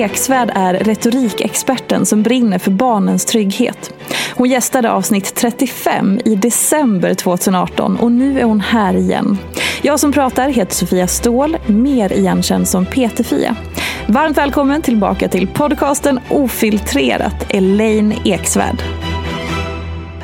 Eksvärd är retorikexperten som brinner för barnens trygghet. Hon gästade avsnitt 35 i december 2018 och nu är hon här igen. Jag som pratar heter Sofia Ståhl, mer igenkänd som PT-Fia. Varmt välkommen tillbaka till podcasten Ofiltrerat, Elaine Eksvärd.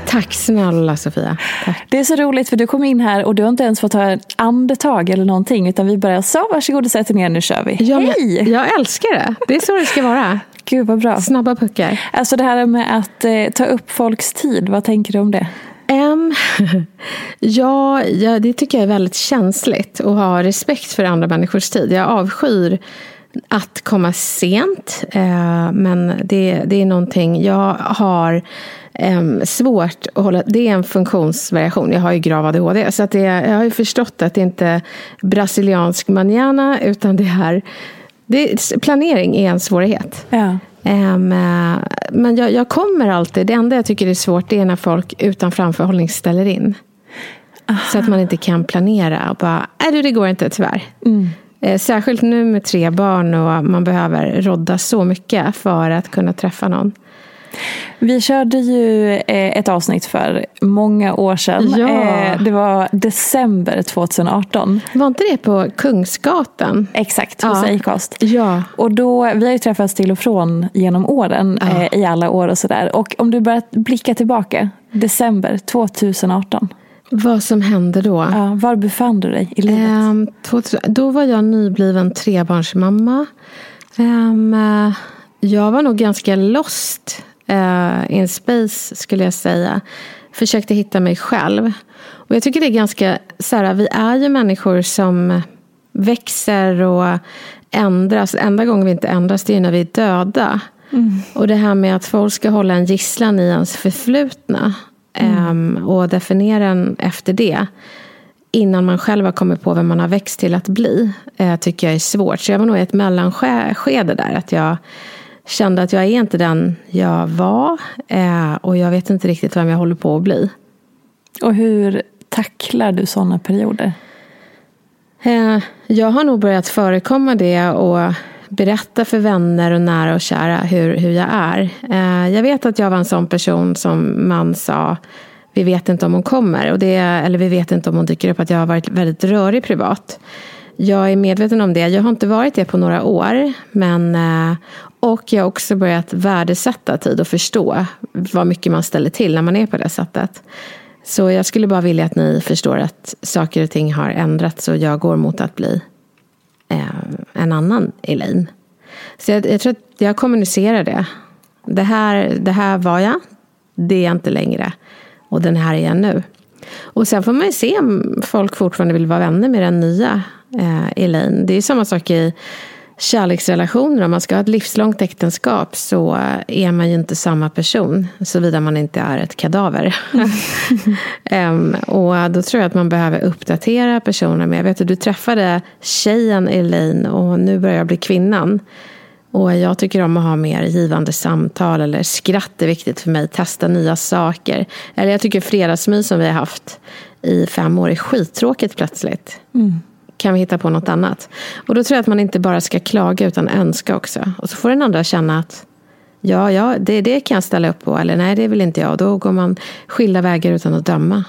Tack snälla Sofia. Tack. Det är så roligt för du kom in här och du har inte ens fått ta ett andetag eller någonting utan vi bara så varsågod och sätt er ner nu kör vi. Ja, Hej! Jag älskar det. Det är så det ska vara. Gud vad bra. Snabba puckar. Alltså det här med att eh, ta upp folks tid, vad tänker du om det? Em, ja, ja, det tycker jag är väldigt känsligt att ha respekt för andra människors tid. Jag avskyr att komma sent, eh, men det, det är någonting jag har svårt att hålla. Det är en funktionsvariation. Jag har ju grav ADHD, så att det, jag har ju förstått att det inte är brasiliansk manana, utan det är det, planering är en svårighet. Ja. Eh, men jag, jag kommer alltid, det enda jag tycker är svårt det är när folk utan framförhållning ställer in. Så att man inte kan planera och bara, nej du det går inte tyvärr. Eh, Särskilt nu med tre barn och man behöver rodda så mycket för att kunna träffa någon. Vi körde ju eh, ett avsnitt för många år sedan. Ja. Eh, Det var december 2018. Var inte det på Kungsgatan? Exakt, hos Ja. Acast. Ja. Och då, vi har ju träffats till och från genom åren, Ja. eh, i alla år och sådär. Och om du börjar blicka tillbaka, december 2018. Vad som hände då? Ja, var befann du dig i livet? 2000 då var jag nybliven trebarnsmamma. Eh, jag var nog ganska lost eh, in space skulle jag säga. Försökte hitta mig själv. Och jag tycker det är ganska, så här, vi är ju människor som växer och ändras. Enda gången vi inte ändras det är när vi är döda. Och det här med att folk ska hålla en gisslan i ens förflutna. ehm, och definiera en efter det innan man själv har kommit på vem man har växt till att bli, eh, tycker jag är svårt. Så jag var nog i ett mellanskede där, att jag kände att jag är inte den jag var eh, och jag vet inte riktigt vem jag håller på att bli. Och hur tacklar du sådana perioder? Eh, jag har nog börjat förekomma det och berätta för vänner och nära och kära hur, hur jag är. Eh, jag vet att jag var en sån person som man sa vi vet inte om hon kommer, och det, eller vi vet inte om hon dyker upp, att jag har varit väldigt rörig privat. Jag är medveten om det. Jag har inte varit det på några år. Men, eh, och jag har också börjat värdesätta tid och förstå vad mycket man ställer till när man är på det sättet. Så jag skulle bara vilja att ni förstår att saker och ting har ändrats och jag går mot att bli eh, en annan Elaine. Så jag, jag tror att jag kommunicerar det. Det här, det här var jag, det är jag inte längre. Och den här är jag nu. Och sen får man ju se om folk fortfarande vill vara vänner med den nya eh, Elaine. Det är samma sak i kärleksrelationer. Om man ska ha ett livslångt äktenskap så är man ju inte samma person. Såvida man inte är ett kadaver. um, och då tror jag att man behöver uppdatera personer med. Jag vet att du träffade tjejen Elaine och nu börjar jag bli kvinnan. Och jag tycker om att ha mer givande samtal eller skratt är viktigt för mig. Testa nya saker. Eller jag tycker fredagsmys som vi har haft i fem år är skittråkigt plötsligt. Mm. Kan vi hitta på något annat? Och då tror jag att man inte bara ska klaga utan önska också. Och så får den andra känna att ja, ja, det, det kan jag ställa upp på. Eller nej, det vill inte jag. Och då går man skilda vägar utan att döma.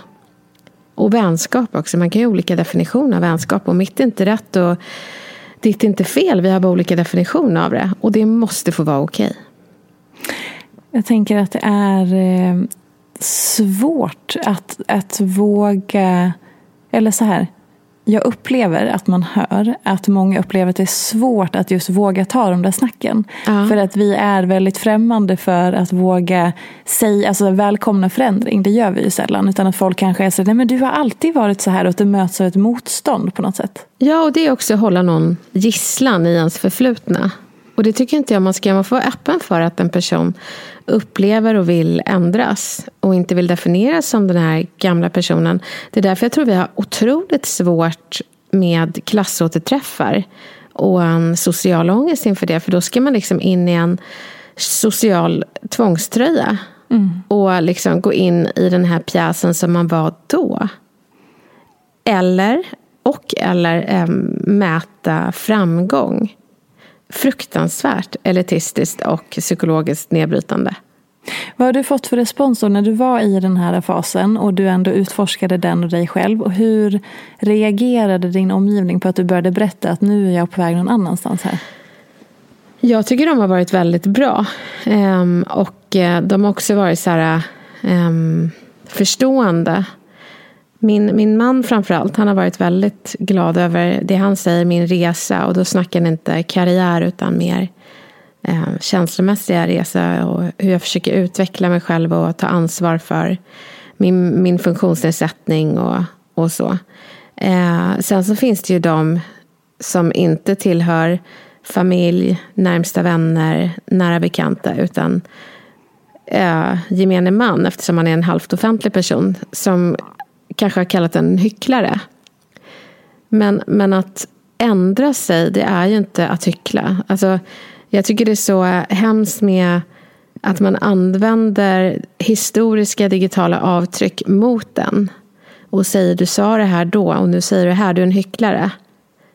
Och vänskap också. Man kan ju ha olika definitioner av vänskap. Och mitt är inte rätt. Och ditt är inte fel. Vi har bara olika definitioner av det. Och det måste få vara okej. Okay. Jag tänker att det är eh, svårt att, att våga... Eller så här jag upplever att man hör att många upplever att det är svårt att just våga ta de där snacken. Ja. För att vi är väldigt främmande för att våga säga, alltså välkomna förändring. Det gör vi ju sällan. Utan att folk kanske är så nej men du har alltid varit så här och att det möts av ett motstånd på något sätt. Ja, och det är också att hålla någon gisslan i ens förflutna. Och det tycker inte jag man ska. Man får vara öppen för att en person upplever och vill ändras och inte vill definieras som den här gamla personen. Det är därför jag tror vi har otroligt svårt med klassåterträffar och en social ångest inför det. För då ska man liksom in i en social tvångströja mm. och liksom gå in i den här pjäsen som man var då. Eller, och eller äm, mäta framgång fruktansvärt elitistiskt och psykologiskt nedbrytande. Vad har du fått för respons när du var i den här fasen och du ändå utforskade den och dig själv? Och hur reagerade din omgivning på att du började berätta att nu är jag på väg någon annanstans här? Jag tycker de har varit väldigt bra. Ehm, och eh, de har också varit så här, ehm, förstående min, min man framförallt, han har varit väldigt glad över det han säger, min resa. Och då snackar han inte karriär utan mer eh, känslomässiga resa. Och hur jag försöker utveckla mig själv och ta ansvar för min, min funktionsnedsättning och, och så. Eh, sen så finns det ju de som inte tillhör familj, närmsta vänner, nära bekanta. Utan eh, gemene man, eftersom han är en halvt offentlig person. Som kanske har kallat en hycklare. Men, men att ändra sig, det är ju inte att hyckla. Alltså, jag tycker det är så hemskt med att man använder historiska digitala avtryck mot den. Och säger du sa det här då och nu säger du det här, du är en hycklare.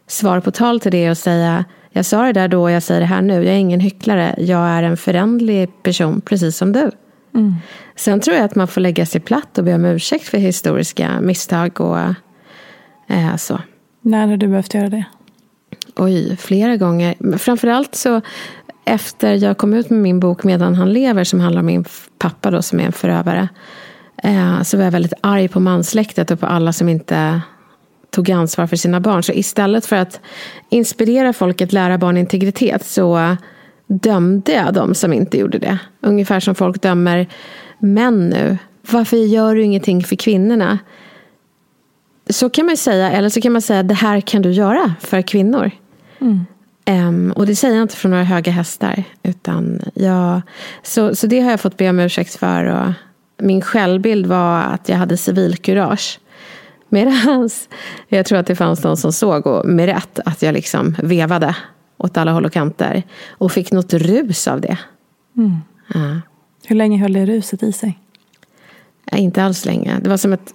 Svar på tal till det är att säga jag sa det där då och jag säger det här nu. Jag är ingen hycklare. Jag är en förändlig person precis som du. Mm. Sen tror jag att man får lägga sig platt och be om ursäkt för historiska misstag och eh, så. När har du behövt göra det? Oj, flera gånger. Framförallt så efter jag kom ut med min bok Medan han lever som handlar om min pappa då som är en förövare. Eh, så var jag väldigt arg på mansläktet och på alla som inte tog ansvar för sina barn. Så istället för att inspirera folk att lära barn integritet så dömde jag de som inte gjorde det. Ungefär som folk dömer män nu. Varför gör du ingenting för kvinnorna? Så kan man säga, eller så kan man säga det här kan du göra för kvinnor. Mm. Um, och det säger jag inte från några höga hästar. Utan jag, så, så det har jag fått be om ursäkt för. Och min självbild var att jag hade civilkurage. Medan jag tror att det fanns någon som såg, och med rätt, att jag liksom vevade åt alla håll och kanter. Och fick något rus av det. Mm. Ja. Hur länge höll det ruset i sig? Ja, inte alls länge. Det var som ett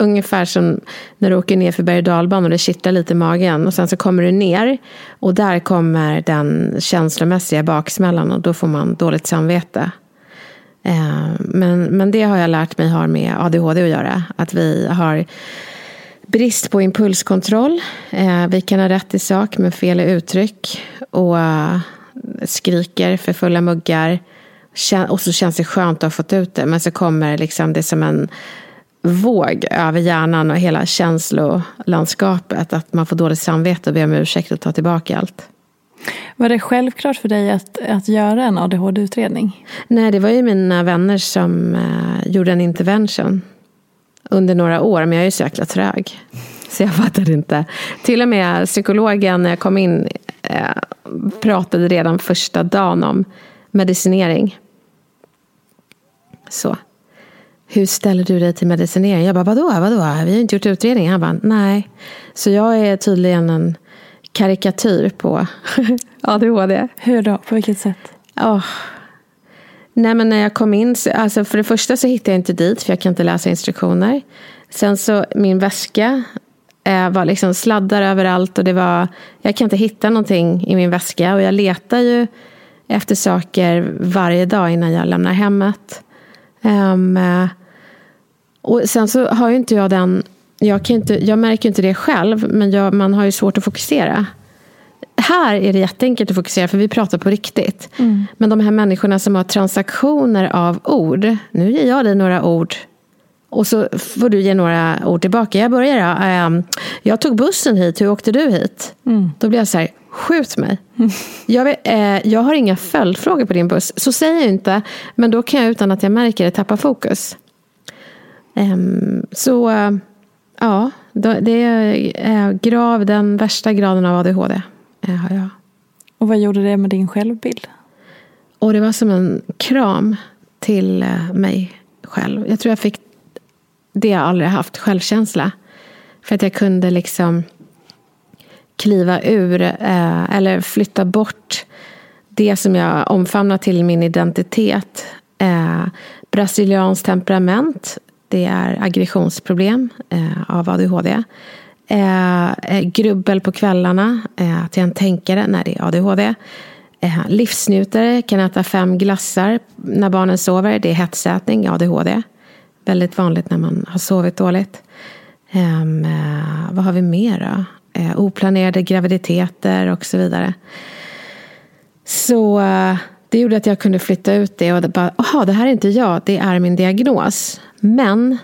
Ungefär som när du åker ner för berg och dalbanan och det kittlar lite i magen. Och sen så kommer du ner och där kommer den känslomässiga baksmällan och då får man dåligt samvete. Eh, men, men det har jag lärt mig har med ADHD att göra. Att vi har brist på impulskontroll. Eh, vi kan ha rätt i sak men fel i uttryck. Och eh, skriker för fulla muggar. Och så känns det skönt att ha fått ut det. Men så kommer liksom det som en våg över hjärnan och hela känslolandskapet. Att man får dåligt samvete och ber om ursäkt och ta tillbaka allt. Var det självklart för dig att, att göra en ADHD-utredning? Nej, det var ju mina vänner som eh, gjorde en intervention under några år, men jag är så jäkla trög. Så jag fattade inte. Till och med psykologen när jag kom in eh, pratade redan första dagen om medicinering. Så. Hur ställer du dig till medicinering? Jag bara, vadå, vadå? Vi har inte gjort utredning. Han bara, nej. Så jag är tydligen en karikatyr på ADHD. Hur då? På vilket sätt? Oh. Nej, men när jag kom in, alltså för det första så hittade jag inte dit för jag kan inte läsa instruktioner. Sen så min väska eh, var liksom sladdar överallt och det var, jag kan inte hitta någonting i min väska och jag letar ju efter saker varje dag innan jag lämnar hemmet. Um, och sen så har ju inte jag den, jag, kan inte, jag märker inte det själv, men jag, man har ju svårt att fokusera. Här är det jätteenkelt att fokusera för vi pratar på riktigt. Mm. Men de här människorna som har transaktioner av ord. Nu ger jag dig några ord. Och så får du ge några ord tillbaka. Jag börjar. Ähm, jag tog bussen hit. Hur åkte du hit? Mm. Då blir jag så här. Skjut mig. Mm. Jag, vet, eh, jag har inga följdfrågor på din buss. Så säger jag inte. Men då kan jag utan att jag märker det tappa fokus. Um, så ja, det är uh, grav, den värsta graden av ADHD. Har jag. Och vad gjorde det med din självbild? Och det var som en kram till uh, mig själv. Jag tror jag fick det jag aldrig haft, självkänsla. För att jag kunde liksom kliva ur eh, eller flytta bort det som jag omfamnar till min identitet. Eh, brasilianskt temperament, det är aggressionsproblem eh, av ADHD. Eh, eh, grubbel på kvällarna, eh, att jag är en tänkare, när det är ADHD. Eh, livsnjutare, kan äta fem glassar när barnen sover, det är hetsätning, ADHD. Väldigt vanligt när man har sovit dåligt. Ehm, eh, vad har vi mer då? Eh, oplanerade graviditeter och så vidare. Så eh, det gjorde att jag kunde flytta ut det och bara, jaha, det här är inte jag, det är min diagnos. Men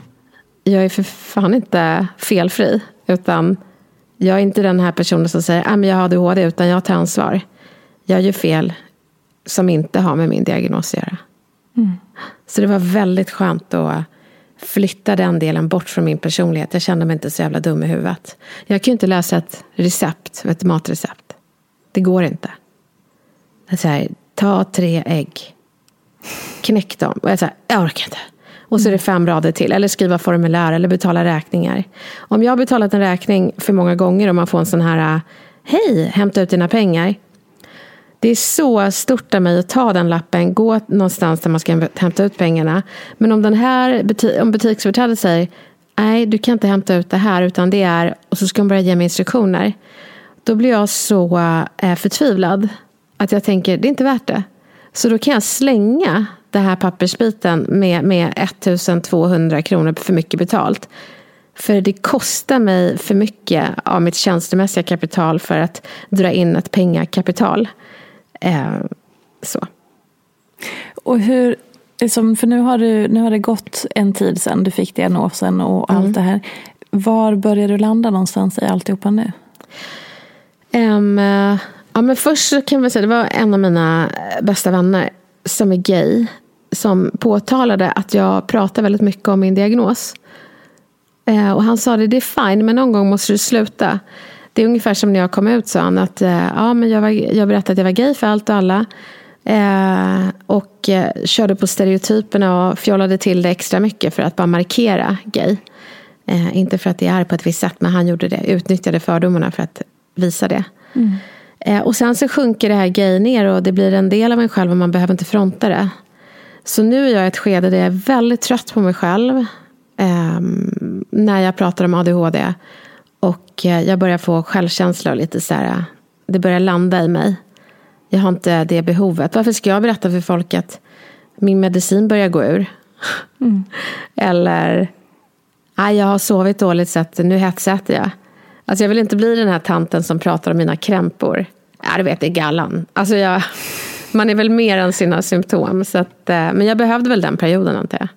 jag är för fan inte felfri. Utan jag är inte den här personen som säger, att jag har ADHD, utan jag tar ansvar. Jag gör fel som inte har med min diagnos att göra. Mm. Så det var väldigt skönt att flytta den delen bort från min personlighet. Jag kände mig inte så jävla dum i huvudet. Jag kan ju inte läsa ett recept, ett matrecept. Det går inte. Det är så här, ta tre ägg. Knäck dem. Och jag säger, jag orkar inte. Och så är det fem rader till. Eller skriva formulär eller betala räkningar. Om jag har betalat en räkning för många gånger och man får en sån här äh, Hej, hämta ut dina pengar. Det är så stort av mig att ta den lappen, gå någonstans där man ska hämta ut pengarna. Men om den här buti om butiksföreträdaren säger nej, du kan inte hämta ut det här utan det är, och så ska hon börja ge mig instruktioner. Då blir jag så eh, förtvivlad att jag tänker, det är inte värt det. Så då kan jag slänga den här pappersbiten med, med 1200 kronor för mycket betalt. För det kostar mig för mycket av mitt tjänstemässiga kapital för att dra in ett pengakapital. Eh, så. Och hur, liksom, för nu har, du, nu har det gått en tid sedan du fick diagnosen och mm. allt det här. Var börjar du landa någonstans i alltihopa nu? Um, ja, men först kan man säga, det var en av mina bästa vänner som är gay som påtalade att jag pratar väldigt mycket om min diagnos. Eh, och han sa det, det är fine, men någon gång måste du sluta. Det är ungefär som när jag kom ut, sa han. Att, eh, ja, men jag, var, jag berättade att jag var gay för allt och alla. Eh, och körde på stereotyperna och fjollade till det extra mycket för att bara markera gay. Inte för att det är på ett visst sätt, men han gjorde det. Utnyttjade fördomarna för att visa det. Mm. Och sen så sjunker det här gay ner och det blir en del av en själv och man behöver inte fronta det. Så nu är jag i ett skede där jag är väldigt trött på mig själv. Eh, när jag pratar om ADHD. Och eh, jag börjar få självkänsla och lite så här, det börjar landa i mig. Jag har inte det behovet. Varför ska jag berätta för folk att min medicin börjar gå ur? Mm. Eller, nej jag har sovit dåligt så att nu hetsäter jag. Alltså jag vill inte bli den här tanten som pratar om mina krämpor. Ja, du vet, det är gallan. Alltså jag, man är väl mer än sina symptom. Så att, eh, men jag behövde väl den perioden antar jag.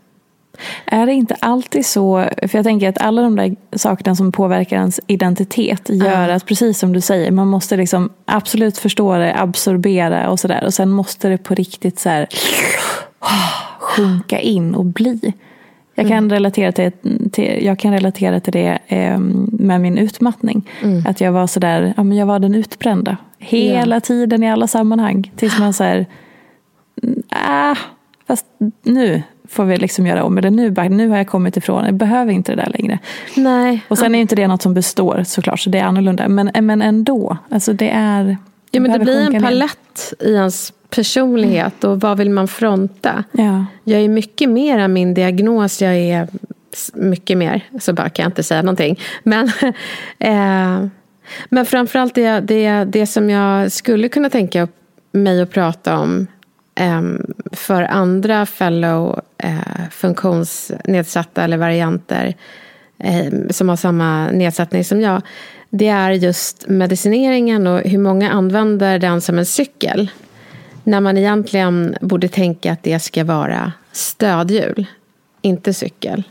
Är det inte alltid så, för jag tänker att alla de där sakerna som påverkar ens identitet gör att, precis som du säger, man måste liksom absolut förstå det, absorbera och sådär. Och sen måste det på riktigt så här, sjunka in och bli. Jag kan, relatera till, till, jag kan relatera till det eh, med min utmattning. Att jag var sådär, ja men jag var den utbrända. Hela tiden i alla sammanhang. Tills man såhär, ah, fast nu får vi liksom göra om det. Nu, nu har jag kommit ifrån, jag behöver inte det där längre. Nej. Och sen är inte det något som består såklart, så det är annorlunda. Men, men ändå, alltså det är... Ja, men det blir en palett i ens personlighet och vad vill man fronta? Ja. Jag är mycket mer än min diagnos. Jag är mycket mer. Så bara kan jag inte säga någonting. Men, eh, men framförallt det, det, det som jag skulle kunna tänka mig att prata om eh, för andra fellow eh, funktionsnedsatta eller varianter eh, som har samma nedsättning som jag. Det är just medicineringen och hur många använder den som en cykel. När man egentligen borde tänka att det ska vara stödhjul, inte cykel.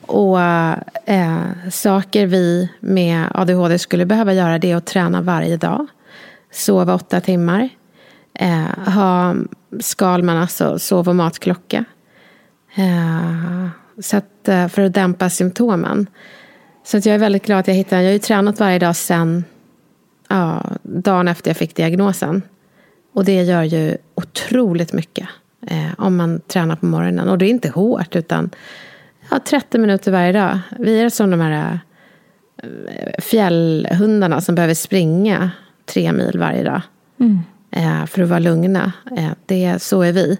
Och eh, saker vi med ADHD skulle behöva göra det är att träna varje dag. Sova åtta timmar. Eh, ha Skalman, alltså sov och matklocka. Eh, så att, eh, för att dämpa symptomen. Så att jag är väldigt glad att jag hittade Jag har ju tränat varje dag sen ja, dagen efter jag fick diagnosen. Och det gör ju otroligt mycket eh, om man tränar på morgonen. Och det är inte hårt, utan ja, 30 minuter varje dag. Vi är som de här eh, fjällhundarna som behöver springa tre mil varje dag. Eh, för att vara lugna. Eh, det, så är vi.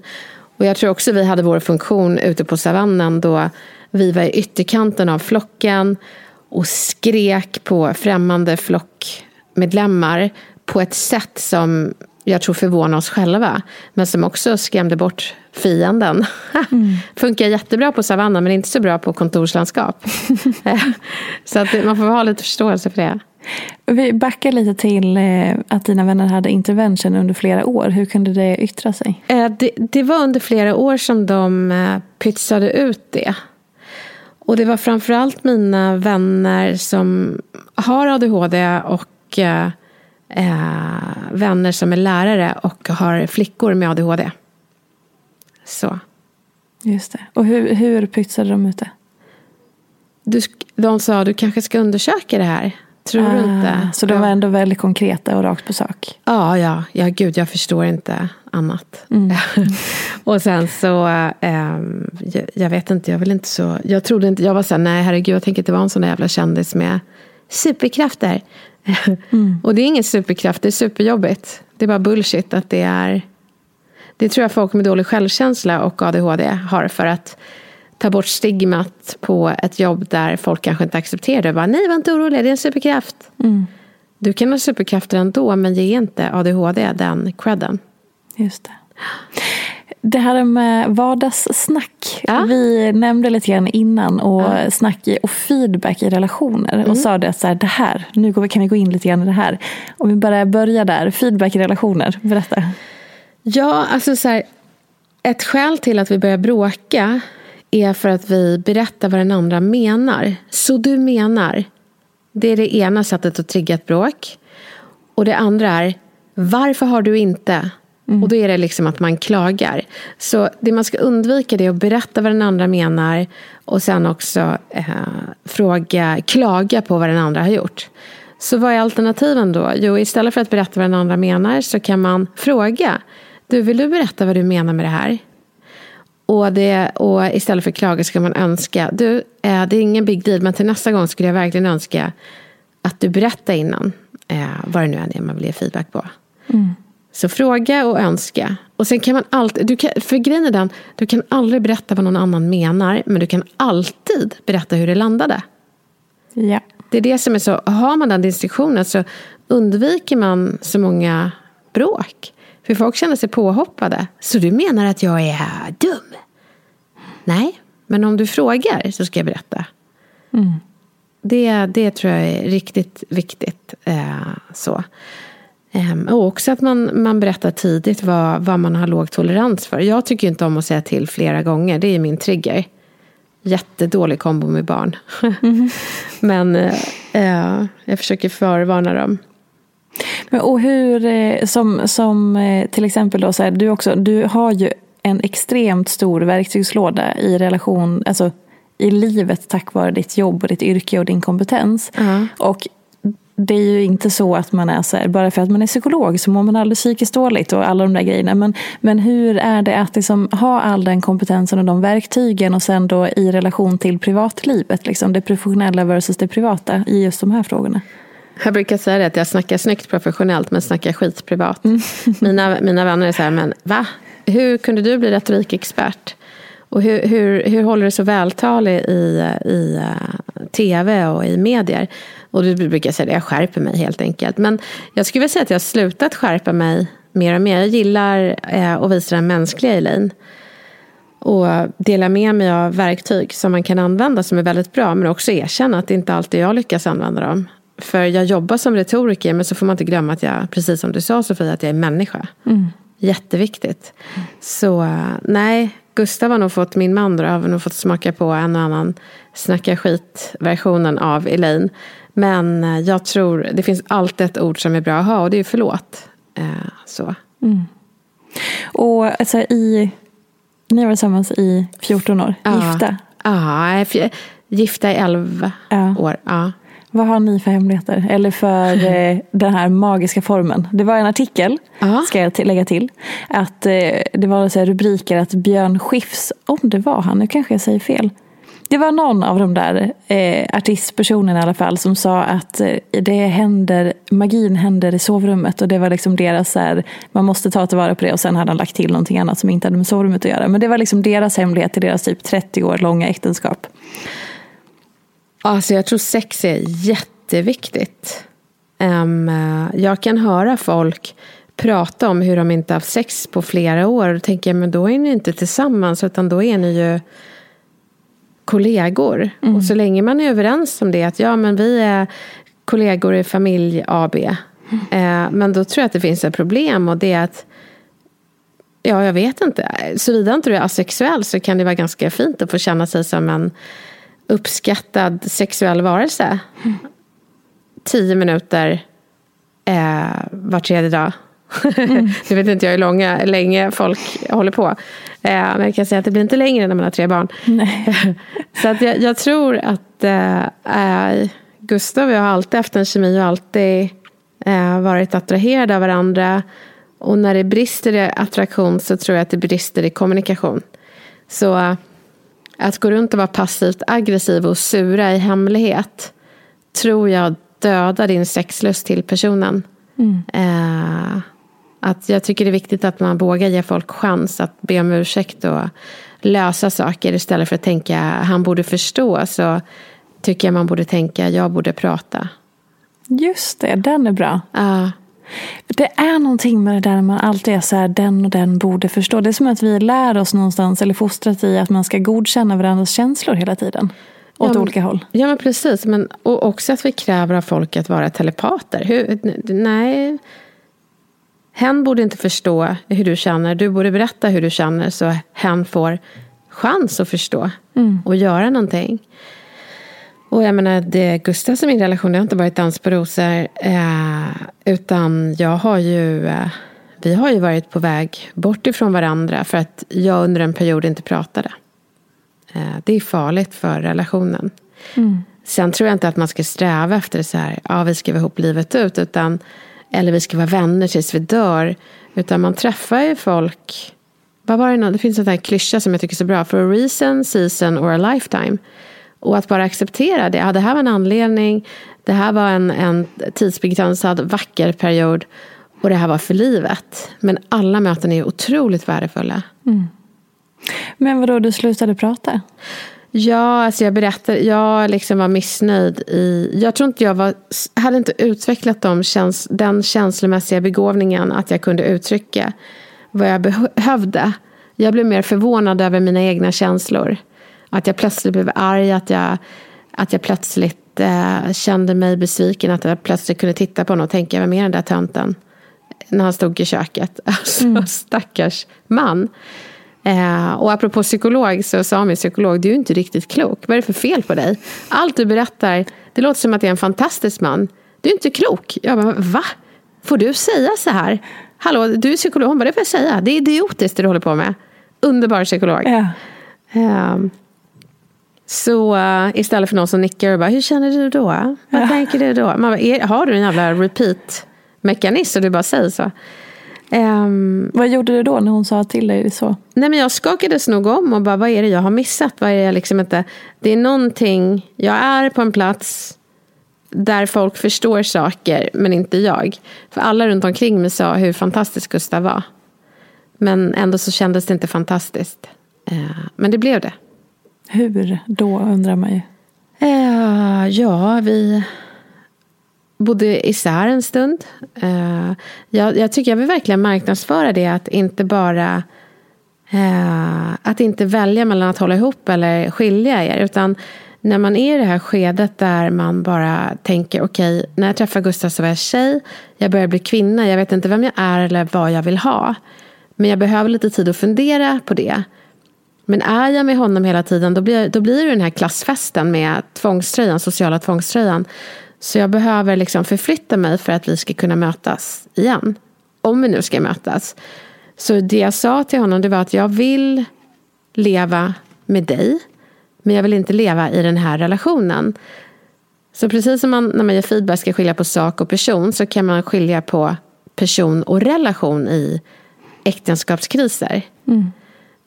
Och jag tror också vi hade vår funktion ute på savannen då vi var i ytterkanten av flocken och skrek på främmande flockmedlemmar på ett sätt som jag tror förvånar oss själva, men som också skrämde bort fienden. Funkar jättebra på savannen, men inte så bra på kontorslandskap. så att man får ha lite förståelse för det. Vi backar lite till eh, att dina vänner hade intervention under flera år. Hur kunde det yttra sig? Eh, Det, det var under flera år som de eh, pytsade ut det. Och det var framförallt mina vänner som har ADHD och eh, vänner som är lärare och har flickor med ADHD. Så. Just det. Och hur, hur pytsade de ut det? Du, de sa du kanske ska undersöka det här. Tror du inte? Ah, Så de var ändå väldigt konkreta och rakt på sak. Ja, ja, ja, gud, jag förstår inte annat. Mm. och sen så, ehm, jag, jag vet inte, jag vill inte så, jag trodde inte, jag var så här, nej herregud, jag tänker inte vara en sån där jävla kändis med superkrafter. Mm. och det är ingen superkraft, det är superjobbigt. Det är bara bullshit att det är, det tror jag folk med dålig självkänsla och ADHD har för att ta bort stigmat på ett jobb där folk kanske inte accepterar det. Bara, nej, var inte orolig, det är en superkraft. Du kan ha superkrafter ändå, men ge inte ADHD den credden. Just det. Det här med vardagssnack. Ja. Vi nämnde lite grann innan och snack i- och feedback i relationer. Och sa det att så här, det här, nu kan vi gå in lite grann i det här. Om vi bara börjar där, feedback i relationer. Berätta. Ja, alltså så här, ett skäl till att vi börjar bråka är för att vi berättar vad den andra menar. Så du menar. Det är det ena sättet att trigga ett bråk. Och det andra är, varför har du inte? Och då är det liksom att man klagar. Så det man ska undvika det är att berätta vad den andra menar och sen också eh, fråga, klaga på vad den andra har gjort. Så vad är alternativen då? Jo, istället för att berätta vad den andra menar så kan man fråga. Du, vill du berätta vad du menar med det här? Och, det, och istället för klaga ska man önska. Du, eh, det är ingen big deal, men till nästa gång skulle jag verkligen önska att du berättar innan eh, vad det nu än är man vill ge feedback på. Så fråga och önska. Och sen kan man alltid, du kan, för grejen är den, du kan aldrig berätta vad någon annan menar, men du kan alltid berätta hur det landade. Ja. Det är det som är så, har man den distinktionen så undviker man så många bråk. För folk känner sig påhoppade. Så du menar att jag är dum? Nej, men om du frågar så ska jag berätta. Det, det tror jag är riktigt viktigt. Eh, så. Ehm, och också att man, man berättar tidigt vad, vad man har låg tolerans för. Jag tycker inte om att säga till flera gånger. Det är min trigger. jättedålig kombo med barn. Mm. Men eh, jag försöker förvarna dem. Men, och hur, eh, som, som eh, till exempel då, så här, du, också, du har ju en extremt stor verktygslåda i relation, alltså i livet tack vare ditt jobb och ditt yrke och din kompetens. Uh-huh. Och det är ju inte så att man är så här, bara för att man är psykolog så mår man aldrig psykiskt dåligt och alla de där grejerna. Men, men hur är det att liksom ha all den kompetensen och de verktygen och sen då i relation till privatlivet, liksom det professionella versus det privata i just de här frågorna? Jag brukar säga det att jag snackar snyggt professionellt men snackar skit privat. Mm. mina, mina vänner är så här, men va? Hur kunde du bli retorikexpert? Och hur, hur, hur håller du så vältalig i, i uh, tv och i medier? Och du brukar säga att jag skärper mig helt enkelt. Men jag skulle vilja säga att jag har slutat skärpa mig mer och mer. Jag gillar uh, att visa den mänskliga Elaine. Och dela med mig av verktyg som man kan använda som är väldigt bra. Men också erkänna att det inte alltid jag lyckas använda dem. För jag jobbar som retoriker men så får man inte glömma att jag, precis som du sa Sofia, att jag är människa. Mm. Jätteviktigt. Så nej, Gustav har nog fått, min man då, har nog fått smaka på en och annan snacka skit-versionen av Elaine. Men eh, jag tror, det finns alltid ett ord som är bra att ha och det är förlåt. Eh, så. Mm. Och alltså i, ni var tillsammans i 14 år, ja. gifta? Ja, gifta i 11 ja. år. Ja. Vad har ni för hemligheter? Eller för eh, den här magiska formen? Det var en artikel, Aha. ska jag lägga till, att eh, det var så rubriker att Björn Skifs, om det var han, nu kanske jag säger fel. Det var någon av de där eh, artistpersonerna i alla fall som sa att eh, det händer, magin händer i sovrummet och det var liksom deras, så här, man måste ta tillvara på det och sen hade han lagt till någonting annat som inte hade med sovrummet att göra. Men det var liksom deras hemlighet i deras typ 30 år långa äktenskap. Alltså jag tror sex är jätteviktigt. Um, jag kan höra folk prata om hur de inte haft sex på flera år. Och då tänker jag, men då är ni inte tillsammans utan då är ni ju kollegor. Mm. Och så länge man är överens om det, att ja men vi är kollegor i familj AB. Mm. Uh, men då tror jag att det finns ett problem och det är att Ja, jag vet inte. Såvida inte du är asexuell så kan det vara ganska fint att få känna sig som en uppskattad sexuell varelse. Mm. Tio minuter eh, var tredje dag. Mm. nu vet inte jag hur långa, länge folk håller på. Eh, men jag kan säga att det blir inte längre när man har tre barn. Så att jag, jag tror att eh, Gustav och jag har alltid haft en kemi och alltid eh, varit attraherade av varandra. Och när det brister i attraktion så tror jag att det brister i kommunikation. Så att gå runt och vara passivt aggressiv och sura i hemlighet tror jag dödar din sexlust till personen. Mm. Eh, att jag tycker det är viktigt att man vågar ge folk chans att be om ursäkt och lösa saker istället för att tänka han borde förstå. Så tycker jag man borde tänka jag borde prata. Just det, den är bra. Uh. Det är någonting med det där man alltid är så här, den och den borde förstå. Det är som att vi lär oss någonstans, eller fostrat i att man ska godkänna varandras känslor hela tiden. Åt ja, olika håll. Ja, men precis. Men, och också att vi kräver av folk att vara telepater. Hur, nej. Hen borde inte förstå hur du känner. Du borde berätta hur du känner så hen får chans att förstå mm. och göra någonting. Och jag menar, det Gustavs och min relation det har inte varit dans på rosor. Eh, utan jag har ju, eh, vi har ju varit på väg bort ifrån varandra för att jag under en period inte pratade. Eh, det är farligt för relationen. Mm. Sen tror jag inte att man ska sträva efter så här, ja vi ska vara ihop livet ut. Utan, eller vi ska vara vänner tills vi dör. Utan man träffar ju folk. Vad var det, det finns en sån här klyscha som jag tycker är så bra. For a reason, season or a lifetime. Och att bara acceptera det. Ja, det här var en anledning. Det här var en, en tidsbegränsad vacker period. Och det här var för livet. Men alla möten är otroligt värdefulla. Mm. Men vadå, du slutade prata? Ja, alltså jag berättade, jag liksom var missnöjd i... Jag tror inte jag var, hade inte utvecklat de käns, den känslomässiga begåvningen att jag kunde uttrycka vad jag behövde. Jag blev mer förvånad över mina egna känslor. Att jag plötsligt blev arg, att jag, att jag plötsligt eh, kände mig besviken. Att jag plötsligt kunde titta på honom och tänka, vem är den där tönten? När han stod i köket. Alltså, mm. stackars man. Eh, och apropå psykolog så sa min psykolog, du är inte riktigt klok. Vad är det för fel på dig? Allt du berättar, det låter som att det är en fantastisk man. Du är inte klok. Jag bara, va? Får du säga så här? Hallå, du är psykolog. Hon bara, det får jag säga. Det är idiotiskt det du håller på med. Underbar psykolog. Ja. Um, så uh, istället för någon som nickar och bara, hur känner du då? Vad Ja. tänker du då? Man bara, är, har du en jävla repeat-mekanism och du bara säger så? Ehm, Vad gjorde du då när hon sa till dig så? nej men jag skakades nog om och bara, vad är det jag har missat? Vad är det jag liksom inte... Det är någonting, jag är på en plats där folk förstår saker, men inte jag. För alla runt omkring mig sa hur fantastisk Gustav var. Men ändå så kändes det inte fantastiskt. Eh, men det blev det. Hur då undrar man ju. Uh, ja, vi bodde isär en stund. Uh, jag, jag tycker jag vill verkligen marknadsföra det att inte bara uh, att inte välja mellan att hålla ihop eller skilja er. Utan när man är i det här skedet där man bara tänker okej, när jag träffar Gustav så var jag tjej, jag börjar bli kvinna, jag vet inte vem jag är eller vad jag vill ha. Men jag behöver lite tid att fundera på det. Men är jag med honom hela tiden då blir, då blir det den här klassfesten med tvångströjan, sociala tvångströjan. Så jag behöver liksom förflytta mig för att vi ska kunna mötas igen. Om vi nu ska mötas. Så det jag sa till honom det var att jag vill leva med dig. Men jag vill inte leva i den här relationen. Så precis som man när man ger feedback ska skilja på sak och person så kan man skilja på person och relation i äktenskapskriser. Mm.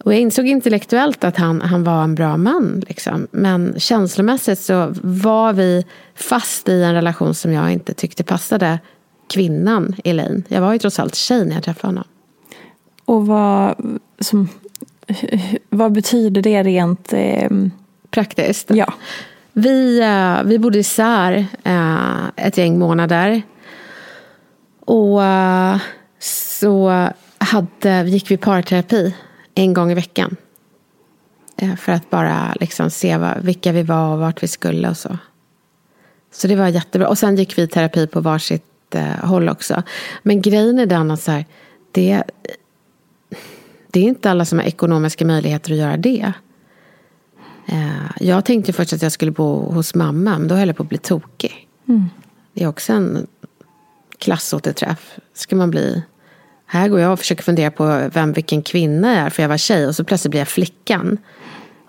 Och jag insåg intellektuellt att han, han var en bra man. Liksom. Men känslomässigt så var vi fast i en relation som jag inte tyckte passade kvinnan Elaine. Jag var ju trots allt tjej när jag träffade honom. Och vad, som, vad betyder det rent... Eh, Praktiskt. ja. Vi, eh, vi bodde isär eh, ett gäng månader. Och eh, så hade, gick vi parterapi en gång i veckan. Eh, för att bara liksom se vad, vilka vi var och vart vi skulle och så. Så det var jättebra. Och sen gick vi i terapi på varsitt eh, håll också. Men grejen är den att så här, det, det är inte alla som har ekonomiska möjligheter att göra det. Eh, Jag tänkte först att jag skulle bo hos mamma, men då höll jag på att bli tokig. Det är också en klassåterträff. Ska man bli... Här går jag och försöker fundera på vem, vilken kvinna jag är, för jag var tjej. Och så plötsligt blir jag flickan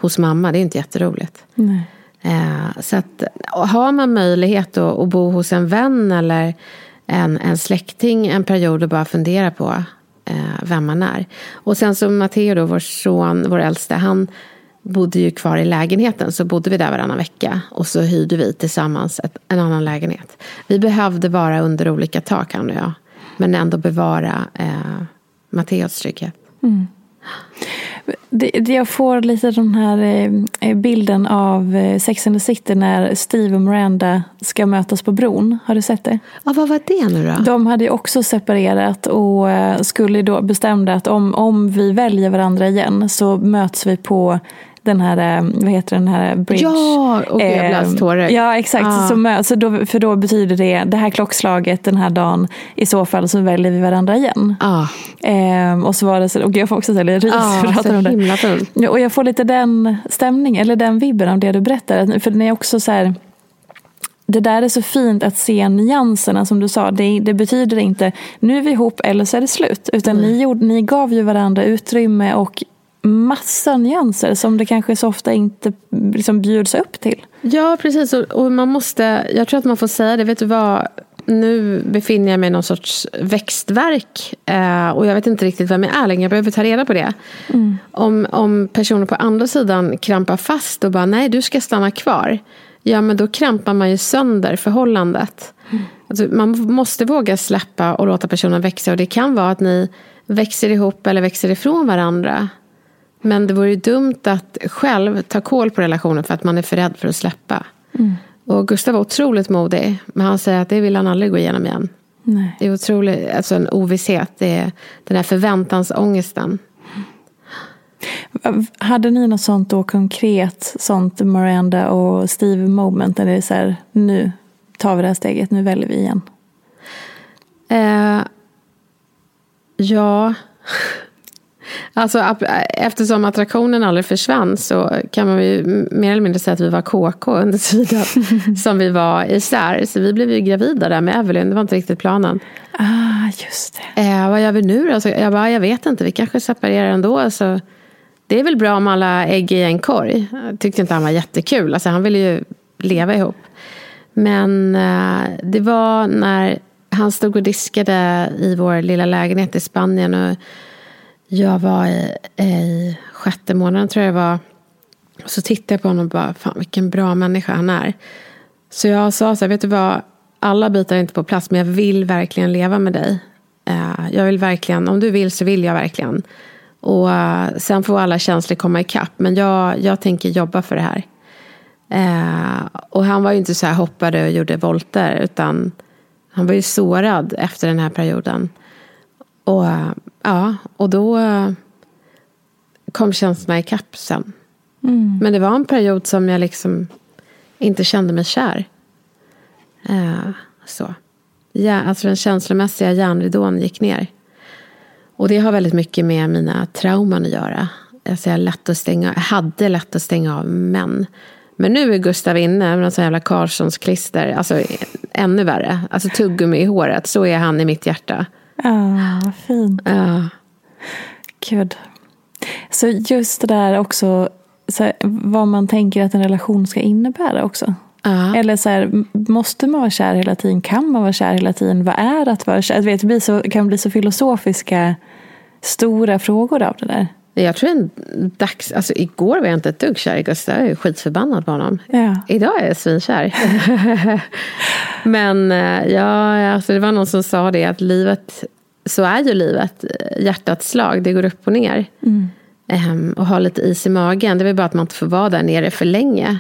hos mamma. Det är inte jätteroligt. Nej. Eh, så att, har man möjlighet att, att bo hos en vän eller en, en släkting en period och bara fundera på eh, vem man är. Och sen så Matteo då, vår son, vår äldste, han bodde ju kvar i lägenheten. Så bodde vi där varannan vecka. Och så hyrde vi tillsammans ett, en annan lägenhet. Vi behövde vara under olika tak, han och jag. Men ändå bevara eh, Matteos trygghet. Det, det, jag får lite den här eh, bilden av eh, Sex and the City när Steve och Miranda ska mötas på bron. Har du sett det? Ja, vad var det nu då? De hade ju också separerat och eh, skulle då bestämde att om, om vi väljer varandra igen så möts vi på den här, eh, vad heter den här bridge? Ja, och blir alldeles tårögd. Ja, exakt. Ah. Så, så då, för då betyder det, det här klockslaget den här dagen, i så fall så väljer vi varandra igen. Ja, Ehm, och så var det så, och jag får också så lite rys ah, för att så om det. himla fint. Ja, och jag får lite den stämningen, eller den vibben av det du berättar. För det är också så här, det där är så fint att se nyanserna som du sa. Det, det betyder inte nu är vi ihop eller så är det slut. Utan ni, gjorde, ni gav ju varandra utrymme och massa nyanser som det kanske så ofta inte liksom bjuds upp till. Ja, precis. Och, och man måste, jag tror att man får säga det. Vet du vad? Nu befinner jag mig i någon sorts växtverk. Eh, och jag vet inte riktigt vem jag är längre. Jag behöver ta reda på det. Om, om personer på andra sidan krampar fast och bara nej, du ska stanna kvar. Ja, men då krampar man ju sönder förhållandet. Alltså, man måste våga släppa och låta personen växa. Och det kan vara att ni växer ihop eller växer ifrån varandra. Men det vore ju dumt att själv ta koll på relationen för att man är för rädd för att släppa. Och Gustav var otroligt modig. Men han säger att det vill han aldrig gå igenom igen. Nej. Det är otroligt, alltså en ovisshet. Det är den här förväntansångesten. Hade ni något sånt då konkret, sånt Miranda och Steve moment? Där det är så här, nu tar vi det här steget, nu väljer vi igen. Eh, ja. Alltså, eftersom attraktionen aldrig försvann så kan man ju mer eller mindre säga att vi var KK under tiden som vi var isär. Så vi blev ju gravida där med Evelyn, det var inte riktigt planen. Ah, just det. Eh, vad gör vi nu då? Så jag bara, jag vet inte, vi kanske separerar ändå. Så det är väl bra om alla ägg i en korg. Jag tyckte inte han var jättekul, alltså, han ville ju leva ihop. Men eh, det var när han stod och diskade i vår lilla lägenhet i Spanien. Och jag var i, i sjätte månaden tror jag det var. Och så tittade jag på honom och bara, fan vilken bra människa han är. Så jag sa så här, vet du vad, alla bitar är inte på plats men jag vill verkligen leva med dig. Eh, jag vill verkligen, om du vill så vill jag verkligen. Och eh, sen får alla känslor komma ikapp. Men jag, jag tänker jobba för det här. Och han var ju inte så här hoppade och gjorde volter. Utan han var ju sårad efter den här perioden. Och, ja, och då kom känslorna ikapp sen. Mm. Men det var en period som jag liksom inte kände mig kär. Uh, så. Ja, alltså den känslomässiga järnridån gick ner. Och det har väldigt mycket med mina trauman att göra. Alltså jag, lätt att stänga, hade lätt att stänga av män. Men nu är Gustav inne med någon sån jävla Carlssons klister. Alltså ännu värre. Alltså tuggummi i håret. Så är han i mitt hjärta. Ja, vad fint. Ja. Gud. Så just det där också, här, vad man tänker att en relation ska innebära också. Uh. Eller så här, måste man vara kär hela tiden? Kan man vara kär hela tiden? Vad är att vara kär? vet, det blir så, kan bli så filosofiska, stora frågor av det där. Jag tror en dags... Alltså igår var jag inte ett dugg kär i Gustav. Jag är skitförbannad på honom. Ja. Idag är jag svinkär. Men eh, ja, alltså det var någon som sa det att livet, så är ju livet. Hjärtats slag, det går upp och ner. Mm. Um, och ha lite is i magen. Det är väl bara att man inte får vara där nere för länge.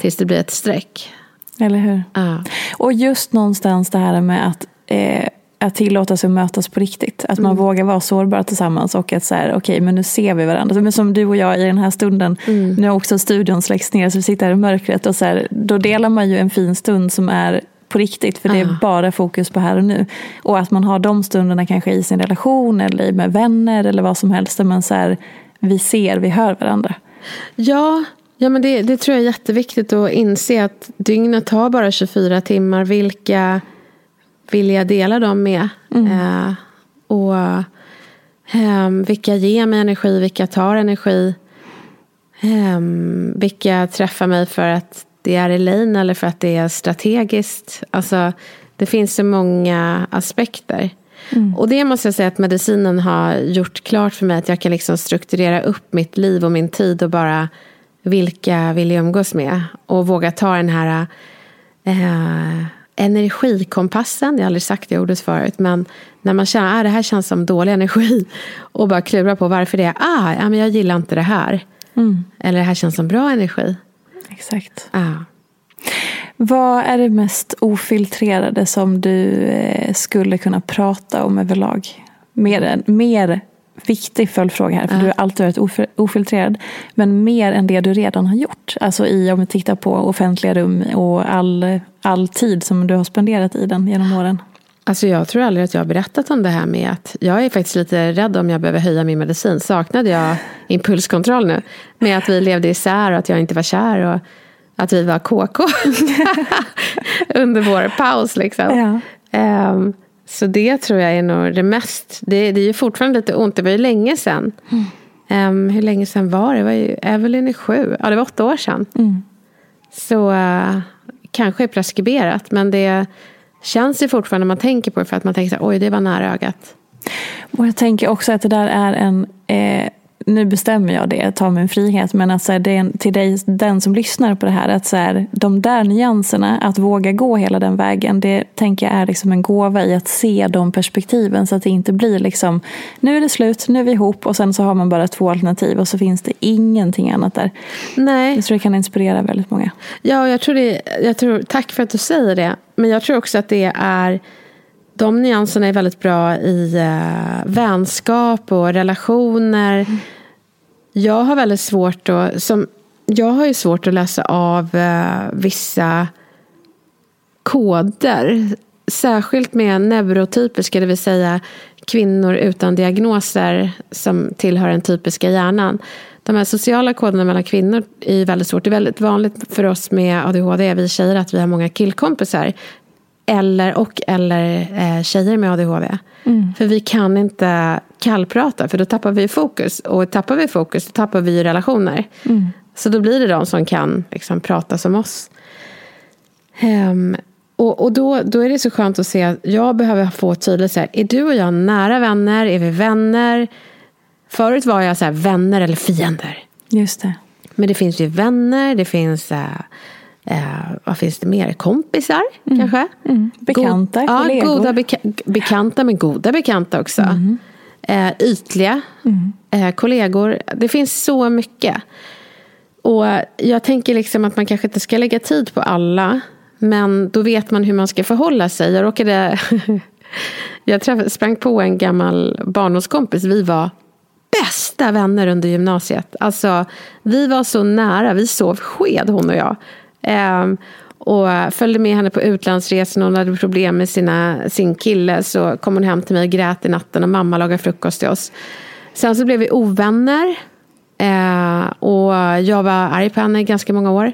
Tills det blir ett streck. Eller hur? Ja. Och just någonstans det här med att, eh, att tillåta sig att mötas på riktigt. Att man Mm. vågar vara sårbara tillsammans och att så här, okej, men nu ser vi varandra. Men som du och jag i den här stunden, Mm. nu har också studion släckts ner så vi sitter här i mörkret och så här, då delar man ju en fin stund som är på riktigt för det är Ja. bara fokus på här och nu. Och att man har de stunderna kanske i sin relation eller med vänner eller vad som helst där man så här, vi ser, vi hör varandra. Ja, ja men det, det tror jag är jätteviktigt att inse att dygnet har bara 24 timmar. Vilka vill jag dela dem med? Eh, och eh, vilka ger mig energi, vilka tar energi? Eh, vilka träffar mig för att det är Elaine eller för att det är strategiskt? Alltså, det finns så många aspekter. Och det måste jag säga att medicinen har gjort klart för mig. Att jag kan liksom strukturera upp mitt liv och min tid och bara vilka vill jag umgås med? Och våga ta den här eh, energikompassen. Jag har aldrig sagt det ordet förut. Men när man känner att ah, det här känns som dålig energi. Och bara klura på varför det är. Ah, ja, men jag gillar inte det här. Eller det här känns som bra energi. Exakt. Ah. Vad är det mest ofiltrerade som du eh, skulle kunna prata om överlag? Mer, mer viktig följdfråga här, för du har alltid varit ofi- ofiltrerad. Men mer än det du redan har gjort. Alltså i, om vi tittar på offentliga rum och all, all tid som du har spenderat i den genom åren. Alltså jag tror aldrig att jag har berättat om det här med att jag är faktiskt lite rädd om jag behöver höja min medicin. Saknade jag impulskontroll nu? Med att vi levde isär och att jag inte var kär och att vi var KK. Under vår paus liksom. Ja. Ehm, så det tror jag är nog det mest. Det, det är ju fortfarande lite ont. Det var ju länge sedan. Ehm, hur länge sedan var det? Det var ju Evelyn är sju. Ja, det var åtta år sedan. Så eh, kanske är preskriberat. Men det känns ju fortfarande när man tänker på det. För att man tänker så här, oj det var nära ögat. Och jag tänker också att det där är en, eh, nu bestämmer jag det, tar min frihet, men att så här, det är till dig, den som lyssnar på det här, att så här, de där nyanserna, att våga gå hela den vägen, det tänker jag är liksom en gåva i att se de perspektiven så att det inte blir liksom, nu är det slut, nu är vi ihop och sen så har man bara två alternativ och så finns det ingenting annat där. Nej, Jag tror det kan inspirera väldigt många. Ja, jag tror det, jag tror, tack för att du säger det. Men jag tror också att det är de nyanserna är väldigt bra i uh, vänskap och relationer. Jag har väldigt svårt att, som, jag har ju svårt att läsa av eh, vissa koder. Särskilt med neurotypiska, det vill säga kvinnor utan diagnoser som tillhör den typiska hjärnan. De här sociala koderna mellan kvinnor är väldigt svårt. Det är väldigt vanligt för oss med ADHD, vi tjejer, att vi har många killkompisar. Eller, och eller eh, tjejer med ADHD. Mm. För vi kan inte kallprata, för då tappar vi fokus. Och tappar vi fokus, då tappar vi relationer. Mm. Så då blir det de som kan liksom, prata som oss. Um, och, och då, då är det så skönt att se att jag behöver få tydligt så här, är du och jag nära vänner? Är vi vänner? Förut var jag så här, vänner eller fiender. Just det. Men det finns ju vänner, det finns äh, äh, vad finns det mer? Kompisar mm. kanske? Mm. Bekanta, God, kollegor. Ja, goda beka bekanta, men goda bekanta också. Mm. Äh, ytliga mm. kollegor. Det finns så mycket. Och jag tänker liksom att man kanske inte ska lägga tid på alla. Men då vet man hur man ska förhålla sig. Jag råkade... jag träffade, sprang på en gammal barndomskompis. Vi var bästa vänner under gymnasiet. Alltså, vi var så nära. Vi sov sked, hon och jag. Ehm, och följde med henne på utlandsresor. Hon hade problem med sina, sin kille. Så kom hon hem till mig och grät i natten. Och mamma lagade frukost till oss. Sen så blev vi ovänner. Ehm, och jag var arg på henne i ganska många år.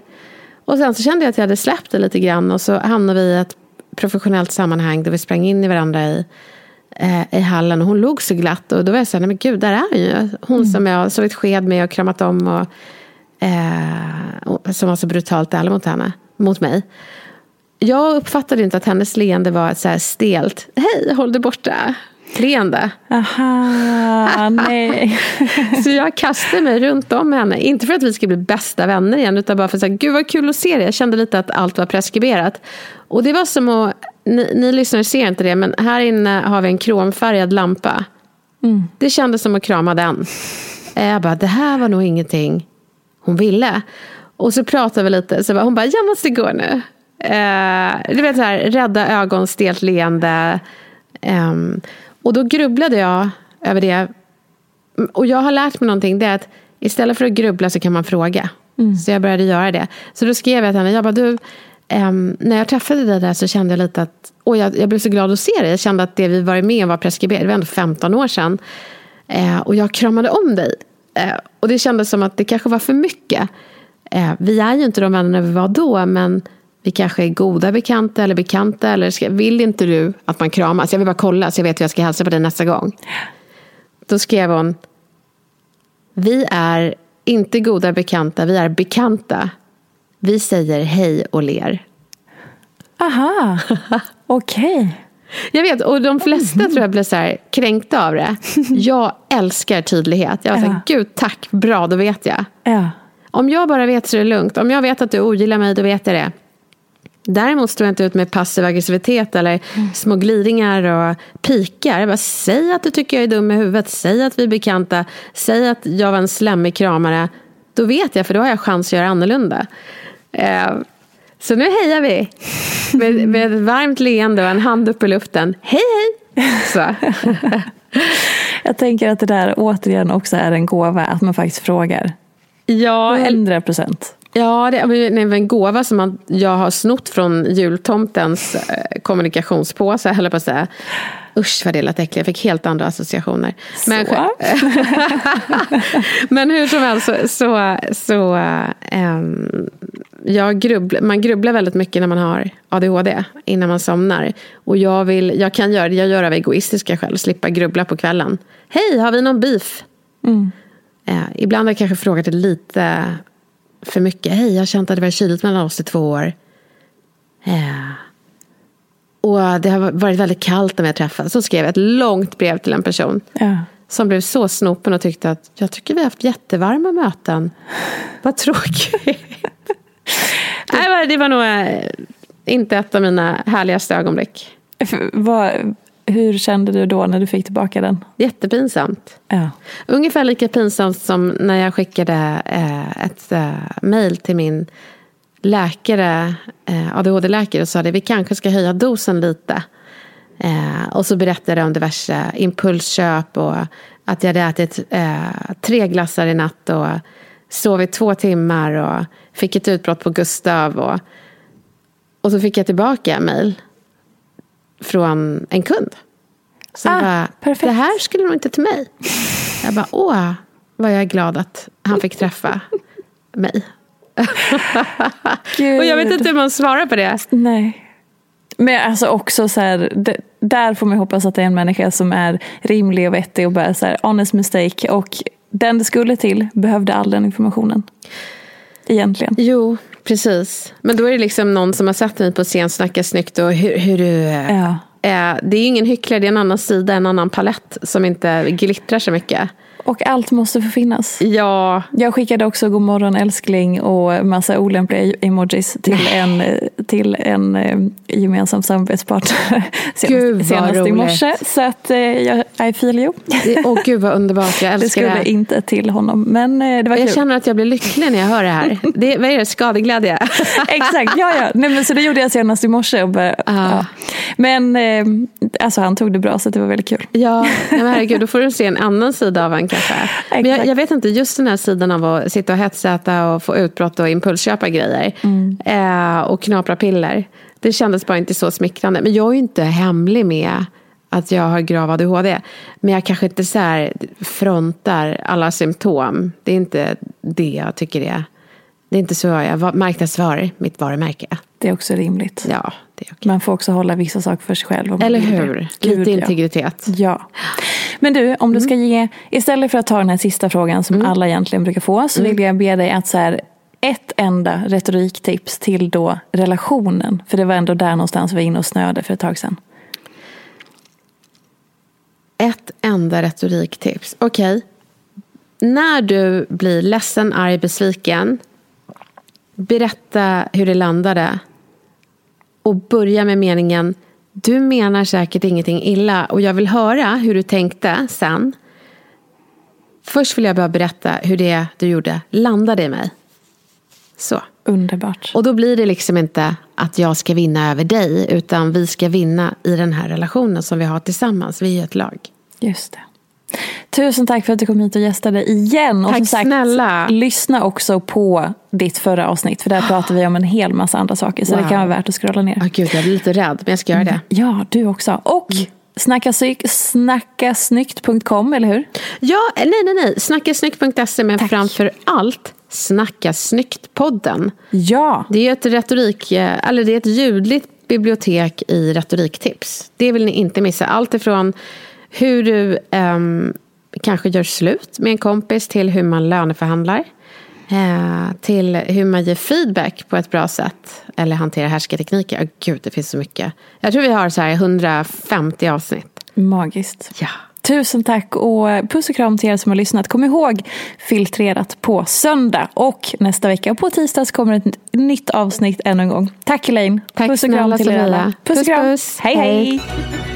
Och sen så kände jag att jag hade släppt det lite grann och så hamnade vi i ett professionellt sammanhang där vi sprang in i varandra i, eh, i hallen och hon log så glatt och då var jag så här, nej men gud, där är hon ju. Hon mm. som jag sovit sked med och kramat om och, eh, som var så brutalt ärlig mot henne, mot mig. Jag uppfattade inte att hennes leende var så här stelt, hej, håll dig borta leende. Aha, nej. så jag kastade mig runt om henne. Inte för att vi ska bli bästa vänner igen, utan bara för att säga, gud vad kul att se dig. Jag kände lite att allt var preskriberat. Och det var som att, ni, ni lyssnare ser inte det, men här inne har vi en kromfärgad lampa. Mm. Det kändes som att krama den. Jag bara, det här var nog ingenting hon ville. Och så pratade vi lite, så hon bara, jag måste gå nu. Uh, du vet så här, rädda ögon, stelt leende. Um, och då grubblade jag över det. Och jag har lärt mig någonting. Det är att istället för att grubbla så kan man fråga. Mm. Så jag började göra det. Så då skrev jag till henne. Jag bara, du, um, när jag träffade dig där så kände jag lite att... Och jag, jag blev så glad att se dig. Jag kände att det vi varit med om var preskriberat. Det var ändå 15 år sedan. Uh, och jag kramade om dig. Uh, och det kändes som att det kanske var för mycket. Uh, vi är ju inte de vänner vi var då. Men vi kanske är goda bekanta eller bekanta. Eller ska, vill inte du att man kramas? Jag vill bara kolla så jag vet hur jag ska hälsa på dig nästa gång. Då skrev hon. Vi är inte goda bekanta, vi är bekanta. Vi säger hej och ler. Aha, okej. Okay. Jag vet, och de flesta tror jag blir så här kränkta av det. Jag älskar tydlighet. Jag var så här, gud tack, bra, då vet jag. Ja. Om jag bara vet så är det lugnt. Om jag vet att du ogillar mig, då vet jag det. Däremot står jag inte ut med passiv aggressivitet eller mm. små glidningar och pikar. Jag bara, säg att du tycker jag är dum i huvudet. Säg att vi är bekanta. Säg att jag var en slemmig kramare. Då vet jag, för då har jag chans att göra annorlunda. Eh, så nu hejar vi. Med, med ett varmt leende och en hand upp i luften. Hej, hej! Så. jag tänker att det där återigen också är en gåva, att man faktiskt frågar. Ja, 100 procent. Ja, det är en gåva som man, jag har snott från jultomtens eh, kommunikationspåse, höll på att säga. Usch vad det lät äckligt, jag fick helt andra associationer. Men, men hur som helst så, så, så um, jag grubbl, man grubblar väldigt mycket när man har ADHD innan man somnar. Och jag, vill, jag kan göra det, jag gör av egoistiska skäl, slippa grubbla på kvällen. Hej, har vi någon beef? Mm. Uh, ibland har jag kanske frågat det lite för mycket. Hej, jag har känt att det var kyligt mellan oss i två år. Eh. Och det har varit väldigt kallt när vi har träffats. Så skrev jag ett långt brev till en person. Ja. Som blev så snopen och tyckte att jag tycker vi har haft jättevarma möten. Vad tråkigt. Nej, det var nog eh, inte ett av mina härligaste ögonblick. Vad, hur kände du då när du fick tillbaka den? Jättepinsamt. Ja. Ungefär lika pinsamt som när jag skickade eh, ett eh, mejl till min läkare, eh, ADHD-läkare och sa att vi kanske ska höja dosen lite. Och så berättade jag om diverse impulsköp och att jag hade ätit tre glassar i natt och sovit två timmar och fick ett utbrott på Gustav. Och, och så fick jag tillbaka mejl från en kund. Som Ah, bara, perfekt. det här skulle nog inte till mig. Jag bara, åh, vad jag är glad att han fick träffa mig. Och jag vet inte hur man svarar på det. Nej. Men alltså också så här, det, där får man hoppas att det är en människa som är rimlig och vettig och bara så här, honest mistake. Och den det skulle till behövde all den informationen. Egentligen. Jo, precis. Men då är det liksom någon som har sett mig på scen snacka snyggt och hur, hur du... Ja. Eh, det är ju ingen hycklare, det är en annan sida, en annan palett som inte glittrar så mycket. Och allt måste få finnas. Ja, Jag skickade också god morgon älskling och massa olämpliga emojis till en, till en eh, gemensam samarbetspartner senast, senast i morse. Så att eh, jag, I feel you. det, åh gud vad underbart, jag Det älskar det. skulle inte till honom. Men eh, det var Jag kul. känner att jag blir lycklig när jag hör det här. Det, vad är det? Skadeglädje? Exakt, ja ja. Nej, men så det gjorde jag senast i morse. Och bara, Ah. ja. Men eh, alltså, han tog det bra så det var väldigt kul. Ja, men herregud, då får du se en annan sida av en kanske. Men jag, jag vet inte, just den här sidan av att sitta och hetsäta och få utbrott och impulsköpa grejer. Eh, och knapra piller. Det kändes bara inte så smickrande. Men jag är ju inte hemlig med att jag har grav ADHD. Men jag kanske inte så här frontar alla symptom. Det är inte det jag tycker är. Det är inte så jag marknadsför mitt varumärke. Det är också rimligt. Ja, okej. Man får också hålla vissa saker för sig själv. Eller hur? Gud, Lite integritet. Ja. Men du, om du ska ge, istället för att ta den här sista frågan som alla egentligen brukar få, så vill jag be dig att så här, ett enda retoriktips till då relationen. För det var ändå där någonstans vi var inne och snöade för ett tag sedan. Ett enda retoriktips. Okej. När du blir ledsen, arg, besviken. Berätta hur det landade. Och börja med meningen. Du menar säkert ingenting illa och jag vill höra hur du tänkte sen. Först vill jag bara berätta hur det du gjorde landade i mig. Så. Underbart. Och då blir det liksom inte att jag ska vinna över dig utan vi ska vinna i den här relationen som vi har tillsammans. Vi är ett lag. Just det. Tusen tack för att du kom hit och gästade igen. och Tack som sagt, snälla. lyssna också på ditt förra avsnitt. För där pratade vi om en hel massa andra saker. Så Wow. det kan vara värt att scrolla ner. Åh gud, jag blir lite rädd, men jag ska göra det. Ja, du också. Och Mm. snackasnyggt.com, eller hur? Ja, nej, nej, nej. Snackasnyggt.se, men framför allt Snacka snyggt-podden. Ja, Det är ett retorik, eh, eller det är ett ljudligt bibliotek i retoriktips. Det vill ni inte missa. Allt ifrån hur du ehm, kanske gör slut med en kompis till hur man löneförhandlar. Eh, till hur man ger feedback på ett bra sätt. Eller hanterar härskartekniker. Oh, gud, det finns så mycket. Jag tror vi har så här 150 avsnitt. magiskt. Ja. Tusen tack och puss och kram till er som har lyssnat. Kom ihåg filtrerat på söndag och nästa vecka på tisdag så kommer ett nytt avsnitt ännu en gång. Tack Elaine. Tack puss och kram till er alla. Sofia. Puss och Puss, kram. puss. Hej hej. Hej.